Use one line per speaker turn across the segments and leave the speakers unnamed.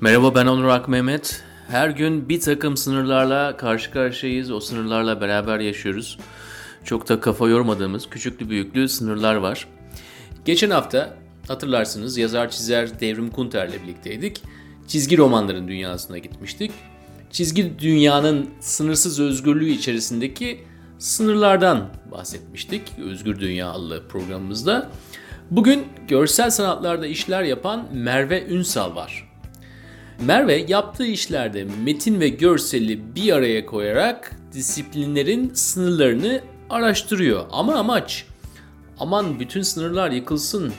Merhaba ben Onur Ak Mehmet. Her gün bir takım sınırlarla karşı karşıyayız. O sınırlarla beraber yaşıyoruz. Çok da kafa yormadığımız küçüklü büyüklü sınırlar var. Geçen hafta hatırlarsınız yazar çizer Devrim Kunter'le birlikteydik. Çizgi romanların dünyasına gitmiştik. Çizgi dünyanın sınırsız özgürlüğü içerisindeki sınırlardan bahsetmiştik. Özgür Dünya programımızda. Bugün görsel sanatlarda işler yapan Merve Ünsal var. Merve yaptığı işlerde metin ve görseli bir araya koyarak disiplinlerin sınırlarını araştırıyor. Ama amaç aman bütün sınırlar yıkılsın,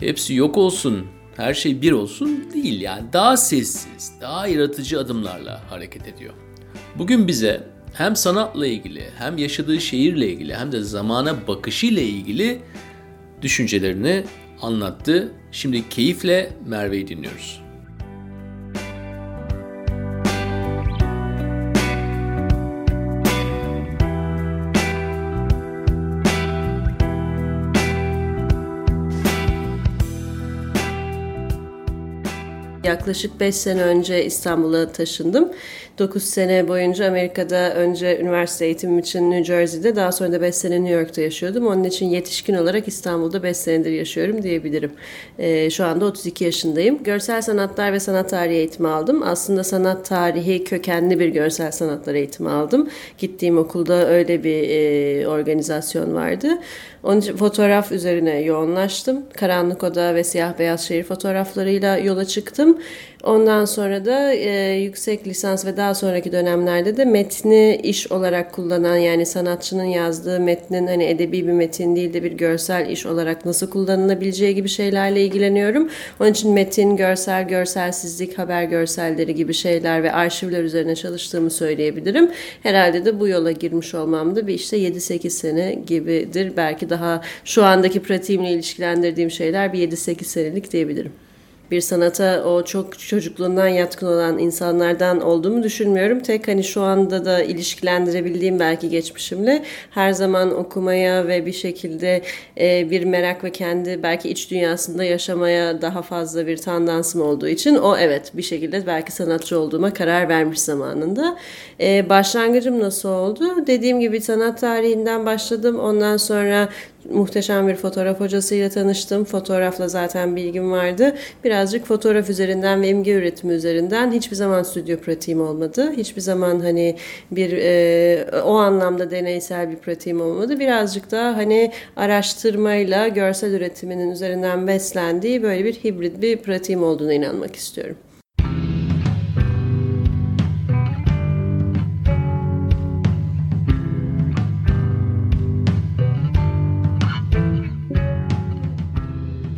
hepsi yok olsun, her şey bir olsun değil yani daha sessiz, daha yaratıcı adımlarla hareket ediyor. Bugün bize hem sanatla ilgili, hem yaşadığı şehirle ilgili, hem de zamana bakışıyla ilgili düşüncelerini anlattı. Şimdi keyifle Merve'yi dinliyoruz.
Yaklaşık 5 sene önce İstanbul'a taşındım. 9 sene boyunca Amerika'da önce üniversite eğitimim için New Jersey'de daha sonra da 5 sene New York'ta yaşıyordum. Onun için yetişkin olarak İstanbul'da 5 senedir yaşıyorum diyebilirim. Ee, şu anda 32 yaşındayım. Görsel sanatlar ve sanat tarihi eğitimi aldım. Aslında sanat tarihi kökenli bir görsel sanatlar eğitimi aldım. Gittiğim okulda öyle bir e, organizasyon vardı. Onun için fotoğraf üzerine yoğunlaştım. Karanlık Oda ve Siyah Beyaz Şehir fotoğraflarıyla yola çıktım. Ondan sonra da e, yüksek lisans ve daha sonraki dönemlerde de metni iş olarak kullanan yani sanatçının yazdığı metnin hani edebi bir metin değil de bir görsel iş olarak nasıl kullanılabileceği gibi şeylerle ilgileniyorum. Onun için metin, görsel, görselsizlik, haber görselleri gibi şeyler ve arşivler üzerine çalıştığımı söyleyebilirim. Herhalde de bu yola girmiş olmam da bir işte 7-8 sene gibidir. Belki daha şu andaki pratiğimle ilişkilendirdiğim şeyler bir 7-8 senelik diyebilirim bir sanata o çok çocukluğundan yatkın olan insanlardan olduğumu düşünmüyorum. Tek hani şu anda da ilişkilendirebildiğim belki geçmişimle her zaman okumaya ve bir şekilde e, bir merak ve kendi belki iç dünyasında yaşamaya daha fazla bir tandansım olduğu için o evet bir şekilde belki sanatçı olduğuma karar vermiş zamanında. E, başlangıcım nasıl oldu? Dediğim gibi sanat tarihinden başladım. Ondan sonra muhteşem bir fotoğraf hocasıyla tanıştım. Fotoğrafla zaten bilgim vardı. Birazcık fotoğraf üzerinden ve imge üretimi üzerinden hiçbir zaman stüdyo pratiğim olmadı. Hiçbir zaman hani bir e, o anlamda deneysel bir pratiğim olmadı. Birazcık daha hani araştırmayla görsel üretiminin üzerinden beslendiği böyle bir hibrit bir pratiğim olduğuna inanmak istiyorum.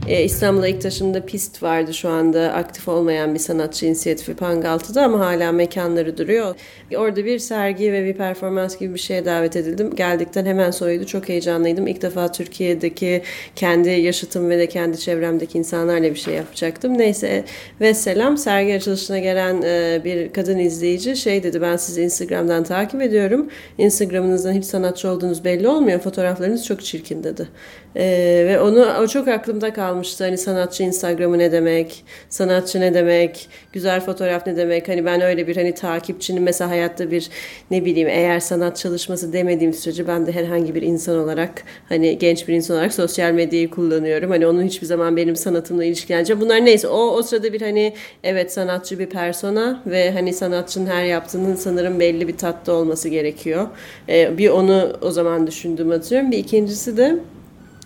E, İstanbul'a ilk taşımda pist vardı şu anda aktif olmayan bir sanatçı inisiyatifi Pangaltı'da ama hala mekanları duruyor. Orada bir sergi ve bir performans gibi bir şeye davet edildim. Geldikten hemen sonraydı. Çok heyecanlıydım. İlk defa Türkiye'deki kendi yaşıtım ve de kendi çevremdeki insanlarla bir şey yapacaktım. Neyse ve selam. Sergi açılışına gelen e, bir kadın izleyici şey dedi ben sizi Instagram'dan takip ediyorum. Instagram'ınızdan hiç sanatçı olduğunuz belli olmuyor. Fotoğraflarınız çok çirkin dedi. E, ve onu o çok aklımda kalmıştı. Hani sanatçı Instagram'ı ne demek, sanatçı ne demek, güzel fotoğraf ne demek. Hani ben öyle bir hani takipçinin mesela hayatta bir ne bileyim eğer sanat çalışması demediğim sürece ben de herhangi bir insan olarak hani genç bir insan olarak sosyal medyayı kullanıyorum. Hani onun hiçbir zaman benim sanatımla ilişkileneceğim. Bunlar neyse o o sırada bir hani evet sanatçı bir persona ve hani sanatçının her yaptığının sanırım belli bir tatta olması gerekiyor. Ee, bir onu o zaman düşündüm atıyorum. Bir ikincisi de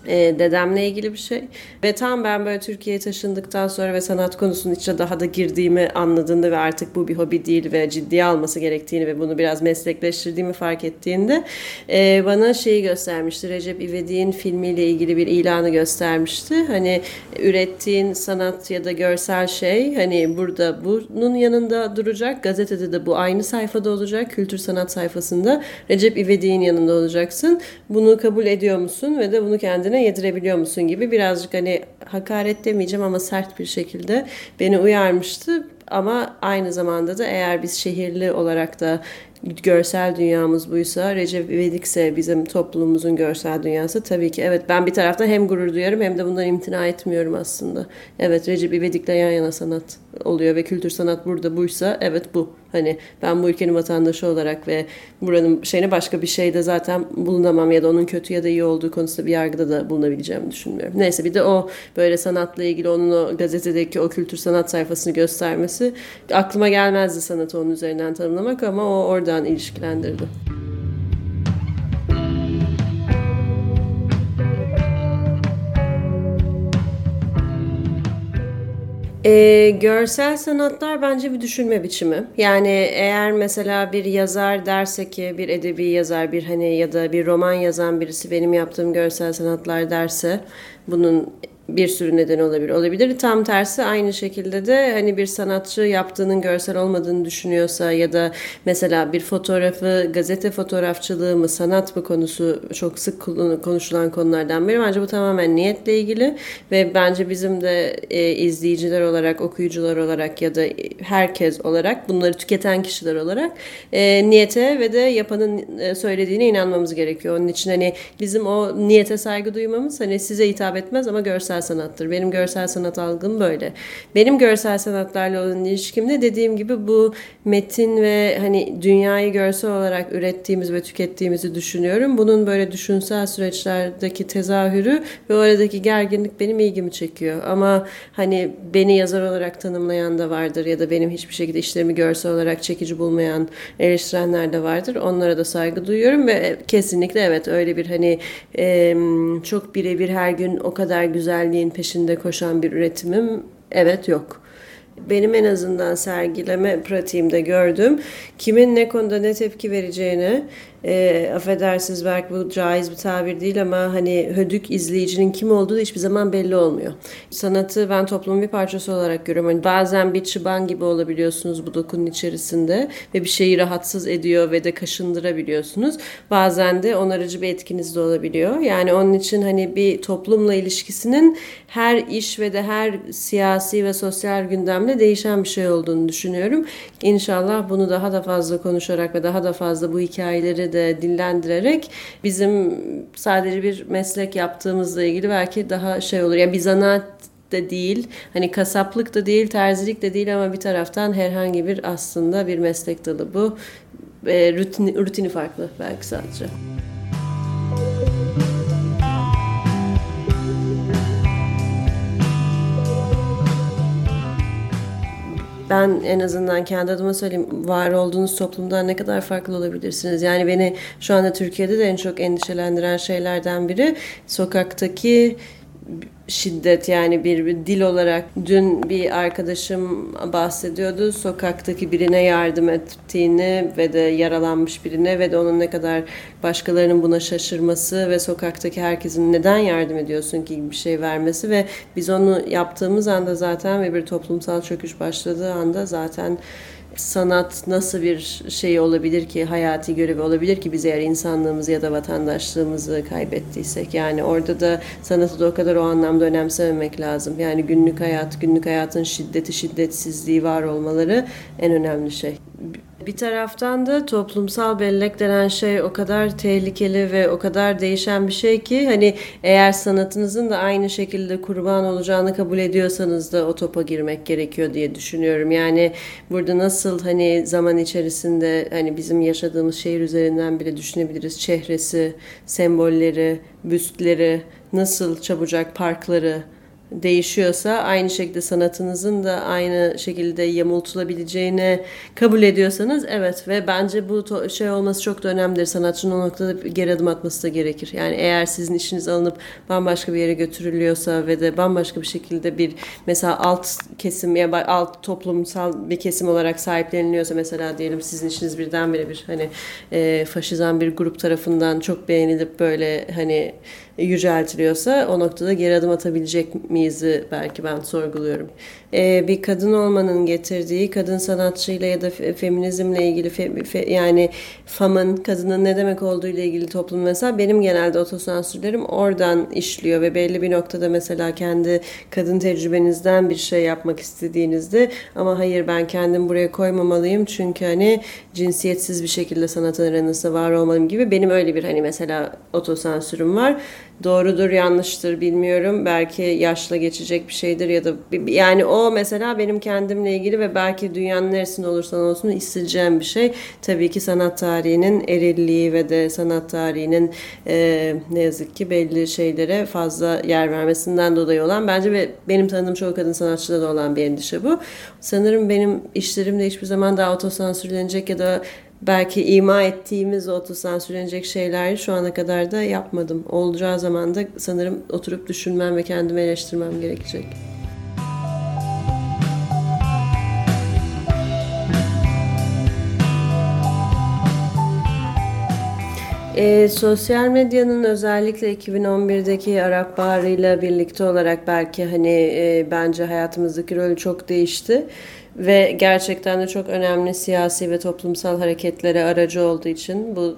e, dedemle ilgili bir şey. Ve tam ben böyle Türkiye'ye taşındıktan sonra ve sanat konusunun içine daha da girdiğimi anladığında ve artık bu bir hobi değil ve ciddiye alması gerektiğini ve bunu biraz meslekleştirdiğimi fark ettiğinde e, bana şeyi göstermişti. Recep İvedik'in filmiyle ilgili bir ilanı göstermişti. Hani ürettiğin sanat ya da görsel şey hani burada bunun yanında duracak. Gazetede de bu aynı sayfada olacak. Kültür sanat sayfasında Recep İvedik'in yanında olacaksın. Bunu kabul ediyor musun ve de bunu kendine kendine yedirebiliyor musun gibi birazcık hani hakaret demeyeceğim ama sert bir şekilde beni uyarmıştı. Ama aynı zamanda da eğer biz şehirli olarak da görsel dünyamız buysa, Recep İvedik'se bizim toplumumuzun görsel dünyası tabii ki. Evet ben bir taraftan hem gurur duyarım hem de bundan imtina etmiyorum aslında. Evet Recep İvedik'le yan yana sanat oluyor ve kültür sanat burada buysa evet bu. Hani ben bu ülkenin vatandaşı olarak ve buranın şeyine başka bir şeyde zaten bulunamam ya da onun kötü ya da iyi olduğu konusunda bir yargıda da bulunabileceğimi düşünmüyorum. Neyse bir de o böyle sanatla ilgili onun o gazetedeki o kültür sanat sayfasını göstermesi aklıma gelmezdi sanatı onun üzerinden tanımlamak ama o oradan ilişkilendirdi. E, görsel sanatlar bence bir düşünme biçimi. Yani eğer mesela bir yazar derse ki bir edebi yazar bir hani ya da bir roman yazan birisi benim yaptığım görsel sanatlar derse bunun bir sürü neden olabilir. Olabilir. Tam tersi aynı şekilde de hani bir sanatçı yaptığının görsel olmadığını düşünüyorsa ya da mesela bir fotoğrafı gazete fotoğrafçılığı mı sanat mı konusu çok sık konuşulan konulardan biri. Bence bu tamamen niyetle ilgili ve bence bizim de e, izleyiciler olarak, okuyucular olarak ya da herkes olarak bunları tüketen kişiler olarak e, niyete ve de yapanın e, söylediğine inanmamız gerekiyor. Onun için hani bizim o niyete saygı duymamız hani size hitap etmez ama görsel görsel sanattır. Benim görsel sanat algım böyle. Benim görsel sanatlarla olan ilişkimde dediğim gibi bu metin ve hani dünyayı görsel olarak ürettiğimiz ve tükettiğimizi düşünüyorum. Bunun böyle düşünsel süreçlerdeki tezahürü ve oradaki gerginlik benim ilgimi çekiyor. Ama hani beni yazar olarak tanımlayan da vardır ya da benim hiçbir şekilde işlerimi görsel olarak çekici bulmayan eleştirenler de vardır. Onlara da saygı duyuyorum ve kesinlikle evet öyle bir hani çok birebir her gün o kadar güzel güzelliğin peşinde koşan bir üretimim evet yok. Benim en azından sergileme pratiğimde gördüm. Kimin ne konuda ne tepki vereceğini e, affedersiniz belki bu caiz bir tabir değil ama hani hödük izleyicinin kim olduğu da hiçbir zaman belli olmuyor. Sanatı ben toplumun bir parçası olarak görüyorum. Hani bazen bir çıban gibi olabiliyorsunuz bu dokunun içerisinde ve bir şeyi rahatsız ediyor ve de kaşındırabiliyorsunuz. Bazen de onarıcı bir etkiniz de olabiliyor. Yani onun için hani bir toplumla ilişkisinin her iş ve de her siyasi ve sosyal gündemle değişen bir şey olduğunu düşünüyorum. İnşallah bunu daha da fazla konuşarak ve daha da fazla bu hikayeleri de dillendirerek bizim sadece bir meslek yaptığımızla ilgili belki daha şey olur. Yani bir zanaat da değil, hani kasaplık da değil, terzilik de değil ama bir taraftan herhangi bir aslında bir meslek dalı bu. E, rutini, rutini farklı belki sadece. Ben en azından kendi adıma söyleyeyim var olduğunuz toplumdan ne kadar farklı olabilirsiniz? Yani beni şu anda Türkiye'de de en çok endişelendiren şeylerden biri sokaktaki şiddet yani bir, bir dil olarak dün bir arkadaşım bahsediyordu sokaktaki birine yardım ettiğini ve de yaralanmış birine ve de onun ne kadar başkalarının buna şaşırması ve sokaktaki herkesin neden yardım ediyorsun ki bir şey vermesi ve biz onu yaptığımız anda zaten ve bir toplumsal çöküş başladığı anda zaten sanat nasıl bir şey olabilir ki, hayati görevi olabilir ki biz eğer insanlığımızı ya da vatandaşlığımızı kaybettiysek. Yani orada da sanatı da o kadar o anlamda önemsememek lazım. Yani günlük hayat, günlük hayatın şiddeti, şiddetsizliği var olmaları en önemli şey. Bir taraftan da toplumsal bellek denen şey o kadar tehlikeli ve o kadar değişen bir şey ki hani eğer sanatınızın da aynı şekilde kurban olacağını kabul ediyorsanız da o topa girmek gerekiyor diye düşünüyorum. Yani burada nasıl hani zaman içerisinde hani bizim yaşadığımız şehir üzerinden bile düşünebiliriz. Çehresi, sembolleri, büstleri, nasıl çabucak parkları, değişiyorsa aynı şekilde sanatınızın da aynı şekilde yamultulabileceğini kabul ediyorsanız evet ve bence bu şey olması çok da önemlidir. Sanatçının o noktada geri adım atması da gerekir. Yani eğer sizin işiniz alınıp bambaşka bir yere götürülüyorsa ve de bambaşka bir şekilde bir mesela alt kesim ya alt toplumsal bir kesim olarak sahipleniliyorsa mesela diyelim sizin işiniz birdenbire bir hani e, faşizan bir grup tarafından çok beğenilip böyle hani yüceltiliyorsa o noktada geri adım atabilecek mi miyiz belki ben sorguluyorum. Ee, bir kadın olmanın getirdiği kadın sanatçıyla ya da feminizmle ilgili fe, fe, yani FAM'ın kadının ne demek olduğu ile ilgili toplum mesela benim genelde otosansürlerim oradan işliyor ve belli bir noktada mesela kendi kadın tecrübenizden bir şey yapmak istediğinizde ama hayır ben kendim buraya koymamalıyım çünkü hani cinsiyetsiz bir şekilde sanat aranızda var olmalıyım gibi benim öyle bir hani mesela otosansürüm var. Doğrudur yanlıştır bilmiyorum. Belki yaşla geçecek bir şeydir ya da yani o mesela benim kendimle ilgili ve belki dünyanın neresinde olursan olsun isteyeceğim bir şey. Tabii ki sanat tarihinin erilliği ve de sanat tarihinin e, ne yazık ki belli şeylere fazla yer vermesinden dolayı olan bence ve benim tanıdığım çoğu kadın sanatçıda da olan bir endişe bu. Sanırım benim işlerimde hiçbir zaman daha otosansürlenecek ya da belki ima ettiğimiz otosansürlenecek şeyler şu ana kadar da yapmadım. Olacağı zaman da sanırım oturup düşünmem ve kendimi eleştirmem gerekecek. E, sosyal medyanın özellikle 2011'deki Arap Baharı'yla birlikte olarak belki hani e, bence hayatımızdaki rolü çok değişti ve gerçekten de çok önemli siyasi ve toplumsal hareketlere aracı olduğu için bu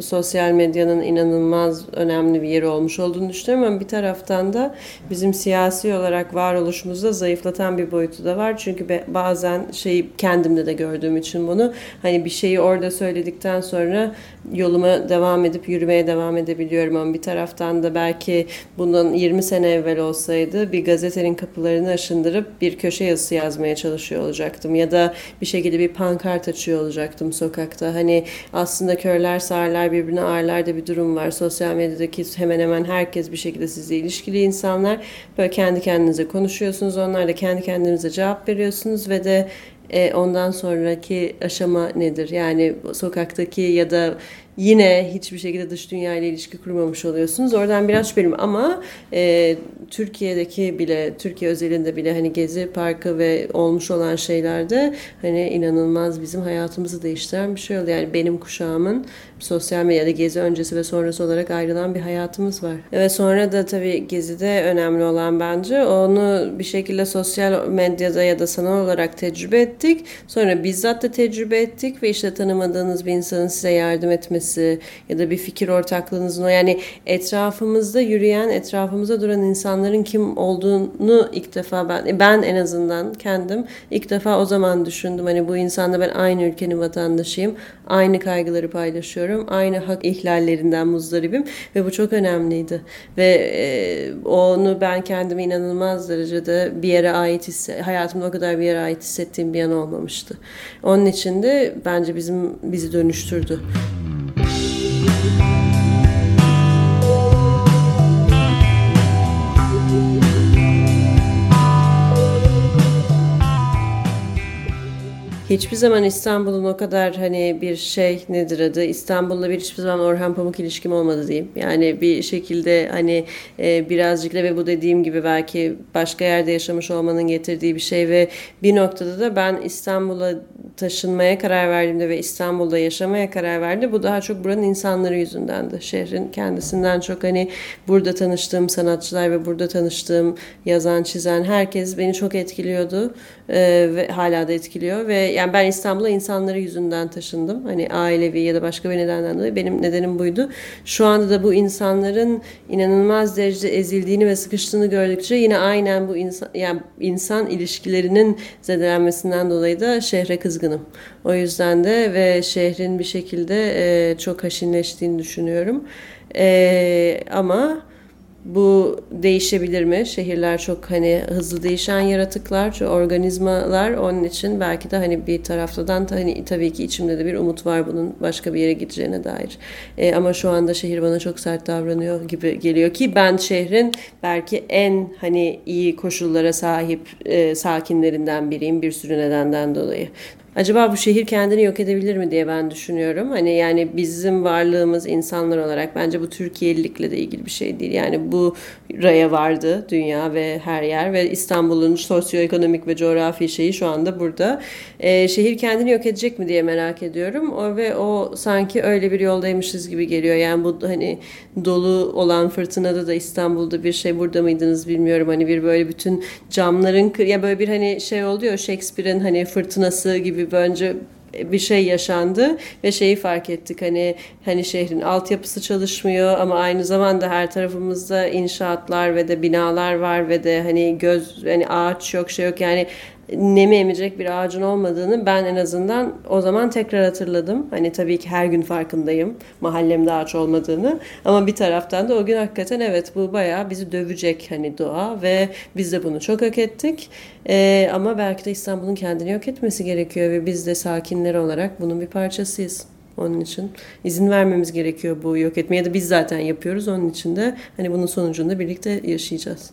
sosyal medyanın inanılmaz önemli bir yeri olmuş olduğunu düşünüyorum ama bir taraftan da bizim siyasi olarak varoluşumuzda zayıflatan bir boyutu da var. Çünkü bazen şeyi kendimde de gördüğüm için bunu hani bir şeyi orada söyledikten sonra yoluma devam edip yürümeye devam edebiliyorum ama bir taraftan da belki bundan 20 sene evvel olsaydı bir gazetenin kapılarını aşındırıp bir köşe yazısı yazmaya çalışıyor olacaktım ya da bir şekilde bir pankart açıyor olacaktım sokakta. Hani aslında körler sağırlar birbirine ağırlar da bir durum var. Sosyal medyadaki hemen hemen herkes bir şekilde sizle ilişkili insanlar. Böyle kendi kendinize konuşuyorsunuz. Onlar da kendi kendinize cevap veriyorsunuz ve de e, ondan sonraki aşama nedir? Yani sokaktaki ya da yine hiçbir şekilde dış dünya ile ilişki kurmamış oluyorsunuz. Oradan biraz şüpheliyim ama e, Türkiye'deki bile, Türkiye özelinde bile hani Gezi Parkı ve olmuş olan şeylerde hani inanılmaz bizim hayatımızı değiştiren bir şey oldu. Yani benim kuşağımın sosyal medyada Gezi öncesi ve sonrası olarak ayrılan bir hayatımız var. Ve sonra da tabii Gezi'de önemli olan bence onu bir şekilde sosyal medyada ya da sanal olarak tecrübe ettik. Sonra bizzat da tecrübe ettik ve işte tanımadığınız bir insanın size yardım etmesi ya da bir fikir ortaklığınızın o yani etrafımızda yürüyen, etrafımızda duran insanların kim olduğunu ilk defa ben ben en azından kendim ilk defa o zaman düşündüm. Hani bu insanla ben aynı ülkenin vatandaşıyım. Aynı kaygıları paylaşıyorum. Aynı hak ihlallerinden muzdaribim ve bu çok önemliydi. Ve e, onu ben kendimi inanılmaz derecede bir yere ait hisse, hayatımda o kadar bir yere ait hissettiğim bir an olmamıştı. Onun için de bence bizim bizi dönüştürdü. Hiçbir zaman İstanbul'un o kadar hani bir şey nedir adı İstanbul'la bir hiçbir zaman Orhan Pamuk ilişkim olmadı diyeyim. Yani bir şekilde hani e, birazcık da ve bu dediğim gibi belki başka yerde yaşamış olmanın getirdiği bir şey ve bir noktada da ben İstanbul'a taşınmaya karar verdiğimde ve İstanbul'da yaşamaya karar verdi. Bu daha çok buranın insanları yüzündendi. Şehrin kendisinden çok hani burada tanıştığım sanatçılar ve burada tanıştığım yazan, çizen herkes beni çok etkiliyordu ee, ve hala da etkiliyor ve yani ben İstanbul'a insanları yüzünden taşındım. Hani ailevi ya da başka bir nedenden dolayı benim nedenim buydu. Şu anda da bu insanların inanılmaz derecede ezildiğini ve sıkıştığını gördükçe yine aynen bu insan yani insan ilişkilerinin zedelenmesinden dolayı da şehre kızgınım. O yüzden de ve şehrin bir şekilde e, çok haşinleştiğini düşünüyorum. E, ama bu değişebilir mi? Şehirler çok hani hızlı değişen yaratıklar, organizmalar. Onun için belki de hani bir taraftan hani tabii ki içimde de bir umut var bunun başka bir yere gideceğine dair. E, ama şu anda şehir bana çok sert davranıyor gibi geliyor ki ben şehrin belki en hani iyi koşullara sahip e, sakinlerinden biriyim bir sürü nedenden dolayı. Acaba bu şehir kendini yok edebilir mi diye ben düşünüyorum. Hani yani bizim varlığımız insanlar olarak bence bu Türkiye'lilikle de ilgili bir şey değil. Yani bu raya vardı dünya ve her yer ve İstanbul'un sosyoekonomik ve coğrafi şeyi şu anda burada. Ee, şehir kendini yok edecek mi diye merak ediyorum. O ve o sanki öyle bir yoldaymışız gibi geliyor. Yani bu hani dolu olan fırtınada da İstanbul'da bir şey burada mıydınız bilmiyorum. Hani bir böyle bütün camların ya böyle bir hani şey oluyor Shakespeare'in hani fırtınası gibi bence bir şey yaşandı ve şeyi fark ettik. Hani hani şehrin altyapısı çalışmıyor ama aynı zamanda her tarafımızda inşaatlar ve de binalar var ve de hani göz hani ağaç yok şey yok. Yani nemi emecek bir ağacın olmadığını ben en azından o zaman tekrar hatırladım. Hani tabii ki her gün farkındayım mahallemde ağaç olmadığını ama bir taraftan da o gün hakikaten evet bu bayağı bizi dövecek hani doğa ve biz de bunu çok hak ettik. Ee, ama belki de İstanbul'un kendini yok etmesi gerekiyor ve biz de sakinler olarak bunun bir parçasıyız. Onun için izin vermemiz gerekiyor bu yok etmeye de biz zaten yapıyoruz. Onun için de hani bunun sonucunda birlikte yaşayacağız.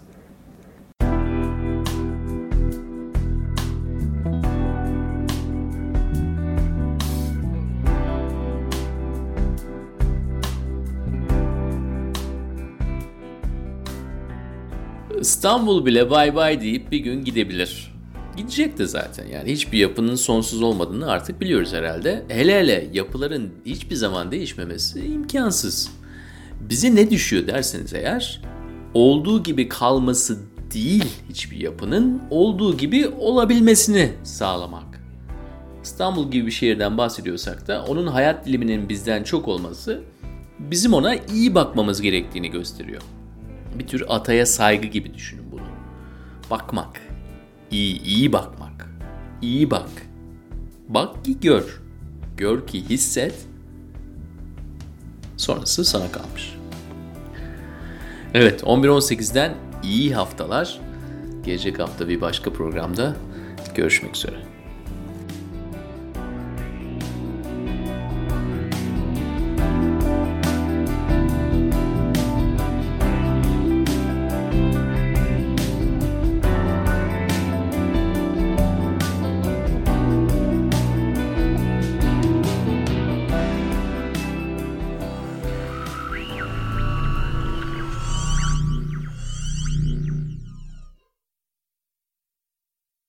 İstanbul bile bay bay deyip bir gün gidebilir. Gidecek de zaten yani hiçbir yapının sonsuz olmadığını artık biliyoruz herhalde. Hele hele yapıların hiçbir zaman değişmemesi imkansız. Bize ne düşüyor derseniz eğer olduğu gibi kalması değil hiçbir yapının olduğu gibi olabilmesini sağlamak. İstanbul gibi bir şehirden bahsediyorsak da onun hayat diliminin bizden çok olması bizim ona iyi bakmamız gerektiğini gösteriyor. Bir tür ataya saygı gibi düşünün bunu. Bakmak. İyi, iyi bakmak. İyi bak. Bak ki gör. Gör ki hisset. Sonrası sana kalmış. Evet 11-18'den iyi haftalar. Gelecek hafta bir başka programda görüşmek üzere.